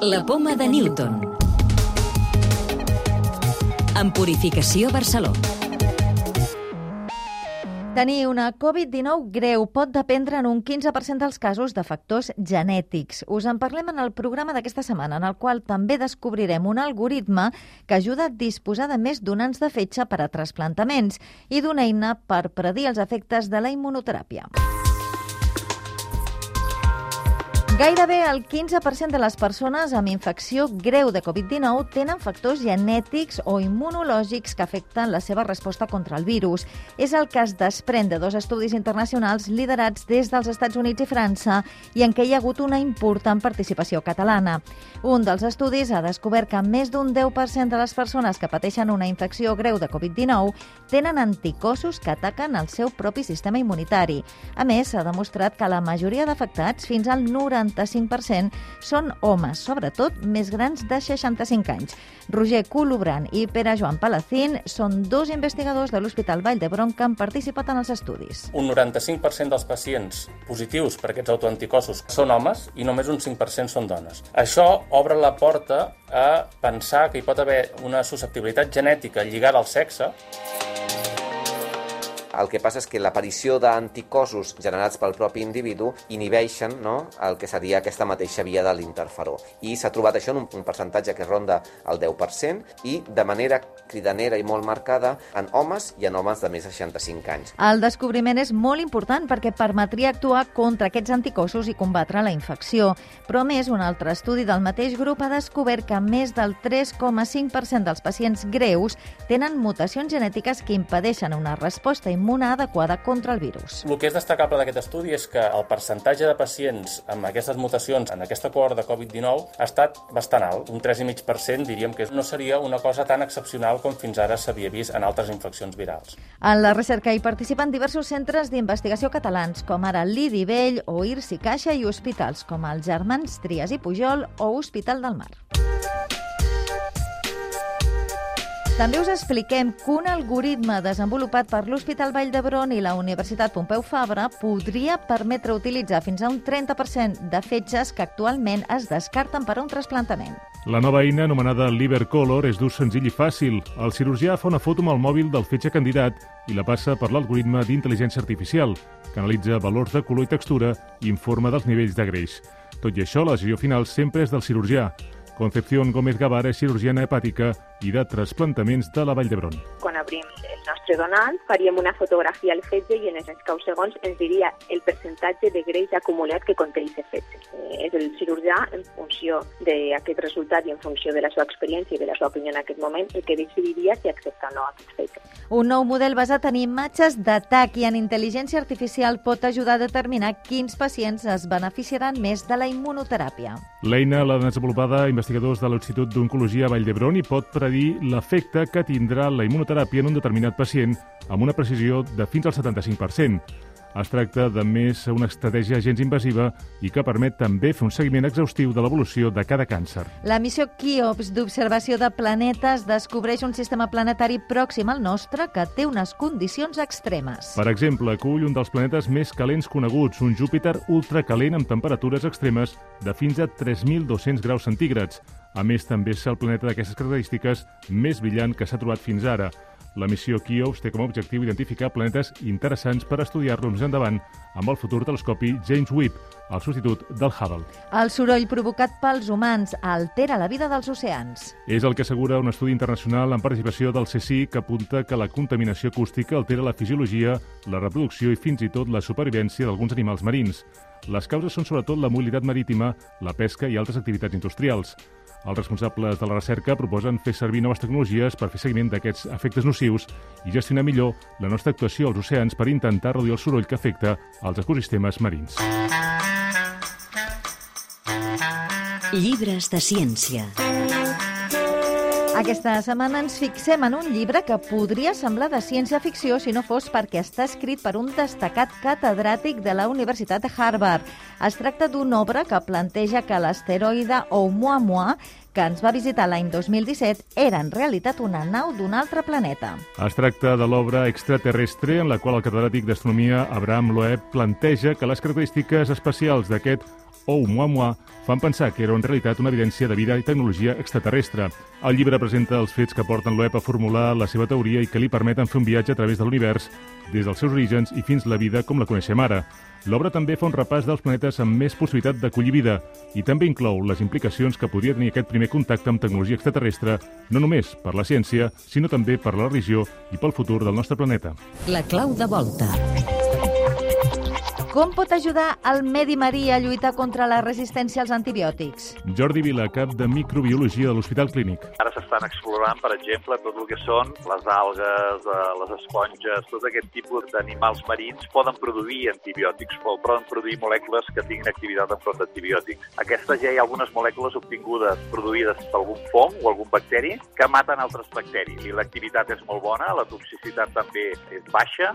La poma de Newton. En Purificació Barcelona. Tenir una Covid-19 greu pot dependre en un 15% dels casos de factors genètics. Us en parlem en el programa d'aquesta setmana, en el qual també descobrirem un algoritme que ajuda a disposar de més donants de fetge per a trasplantaments i d'una eina per predir els efectes de la immunoteràpia. Gairebé el 15% de les persones amb infecció greu de Covid-19 tenen factors genètics o immunològics que afecten la seva resposta contra el virus. És el que es desprèn de dos estudis internacionals liderats des dels Estats Units i França i en què hi ha hagut una important participació catalana. Un dels estudis ha descobert que més d'un 10% de les persones que pateixen una infecció greu de Covid-19 tenen anticossos que ataquen el seu propi sistema immunitari. A més, s'ha demostrat que la majoria d'afectats, fins al 90 75% són homes, sobretot més grans de 65 anys. Roger Colobran i Pere Joan Palacín són dos investigadors de l'Hospital Vall d'Hebron que han participat en els estudis. Un 95% dels pacients positius per aquests autoanticossos són homes i només un 5% són dones. Això obre la porta a pensar que hi pot haver una susceptibilitat genètica lligada al sexe el que passa és que l'aparició d'anticossos generats pel propi individu inhibeixen no, el que seria aquesta mateixa via de l'interferó. I s'ha trobat això en un, un percentatge que ronda el 10% i de manera cridanera i molt marcada en homes i en homes de més de 65 anys. El descobriment és molt important perquè permetria actuar contra aquests anticossos i combatre la infecció. Però, més, un altre estudi del mateix grup ha descobert que més del 3,5% dels pacients greus tenen mutacions genètiques que impedeixen una resposta immune adequada contra el virus. El que és destacable d'aquest estudi és que el percentatge de pacients amb aquestes mutacions en aquesta cohort de Covid-19 ha estat bastant alt, un 3,5% diríem que no seria una cosa tan excepcional com fins ara s'havia vist en altres infeccions virals. En la recerca hi participen diversos centres d'investigació catalans, com ara l'IDI Vell o IRSI Caixa i hospitals com els Germans Trias i Pujol o Hospital del Mar. També us expliquem que un algoritme desenvolupat per l'Hospital Vall d'Hebron i la Universitat Pompeu Fabra podria permetre utilitzar fins a un 30% de fetges que actualment es descarten per a un trasplantament. La nova eina, anomenada Livercolor, és d'ús senzill i fàcil. El cirurgià fa una foto amb el mòbil del fetge candidat i la passa per l'algoritme d'intel·ligència artificial, que analitza valors de color i textura i informa dels nivells de greix. Tot i això, la decisió final sempre és del cirurgià. Concepción Gómez Gavara és cirurgiana hepàtica i de trasplantaments de la Vall d'Hebron. Quan obrim el nostre donant, faríem una fotografia al fetge i en els escaus segons ens diria el percentatge de greix acumulat que conté aquest fetge. Eh, és el cirurgià, en funció d'aquest resultat i en funció de la seva experiència i de la seva opinió en aquest moment, el que decidiria si accepta o no aquest fetge. Un nou model basat en imatges d'atac i en intel·ligència artificial pot ajudar a determinar quins pacients es beneficiaran més de la immunoteràpia. L'eina l'ha desenvolupada investigadors de l'Institut d'Oncologia Vall d'Hebron i pot predir l'efecte que tindrà la immunoteràpia en un determinat pacient amb una precisió de fins al 75%. Es tracta de més una estratègia gens invasiva i que permet també fer un seguiment exhaustiu de l'evolució de cada càncer. La missió KIOPS d'observació de planetes descobreix un sistema planetari pròxim al nostre que té unes condicions extremes. Per exemple, acull un dels planetes més calents coneguts, un Júpiter ultracalent amb temperatures extremes de fins a 3.200 graus centígrads. A més, també és el planeta d'aquestes característiques més brillant que s'ha trobat fins ara. La missió Kios té com a objectiu identificar planetes interessants per estudiar-los més endavant amb el futur telescopi James Webb, el substitut del Hubble. El soroll provocat pels humans altera la vida dels oceans. És el que assegura un estudi internacional en participació del CSI que apunta que la contaminació acústica altera la fisiologia, la reproducció i fins i tot la supervivència d'alguns animals marins. Les causes són sobretot la mobilitat marítima, la pesca i altres activitats industrials. Els responsables de la recerca proposen fer servir noves tecnologies per fer seguiment d'aquests efectes nocius i gestionar millor la nostra actuació als oceans per intentar reduir el soroll que afecta als ecosistemes marins. Llibres de ciència. Aquesta setmana ens fixem en un llibre que podria semblar de ciència-ficció si no fos perquè està escrit per un destacat catedràtic de la Universitat de Harvard. Es tracta d'una obra que planteja que l'asteroide Oumuamua que ens va visitar l'any 2017 era en realitat una nau d'un altre planeta. Es tracta de l'obra extraterrestre en la qual el catedràtic d'astronomia Abraham Loeb planteja que les característiques especials d'aquest Oumuamua fan pensar que era en realitat una evidència de vida i tecnologia extraterrestre. El llibre presenta els fets que porten l'OEP a formular la seva teoria i que li permeten fer un viatge a través de l'univers des dels seus orígens i fins la vida com la coneixem ara. L'obra també fa un repàs dels planetes amb més possibilitat d'acollir vida i també inclou les implicacions que podria tenir aquest primer contacte amb tecnologia extraterrestre, no només per la ciència, sinó també per la religió i pel futur del nostre planeta. La clau de volta. Com pot ajudar el medi marí a lluitar contra la resistència als antibiòtics? Jordi Vila, cap de microbiologia de l'Hospital Clínic. Ara s'estan explorant, per exemple, tot el que són les algues, eh, les esponges, tot aquest tipus d'animals marins poden produir antibiòtics, poden produir molècules que tinguin activitat enfront d'antibiòtics. Aquestes ja hi ha algunes molècules obtingudes, produïdes per algun fong o algun bacteri, que maten altres bacteris. I l'activitat és molt bona, la toxicitat també és baixa.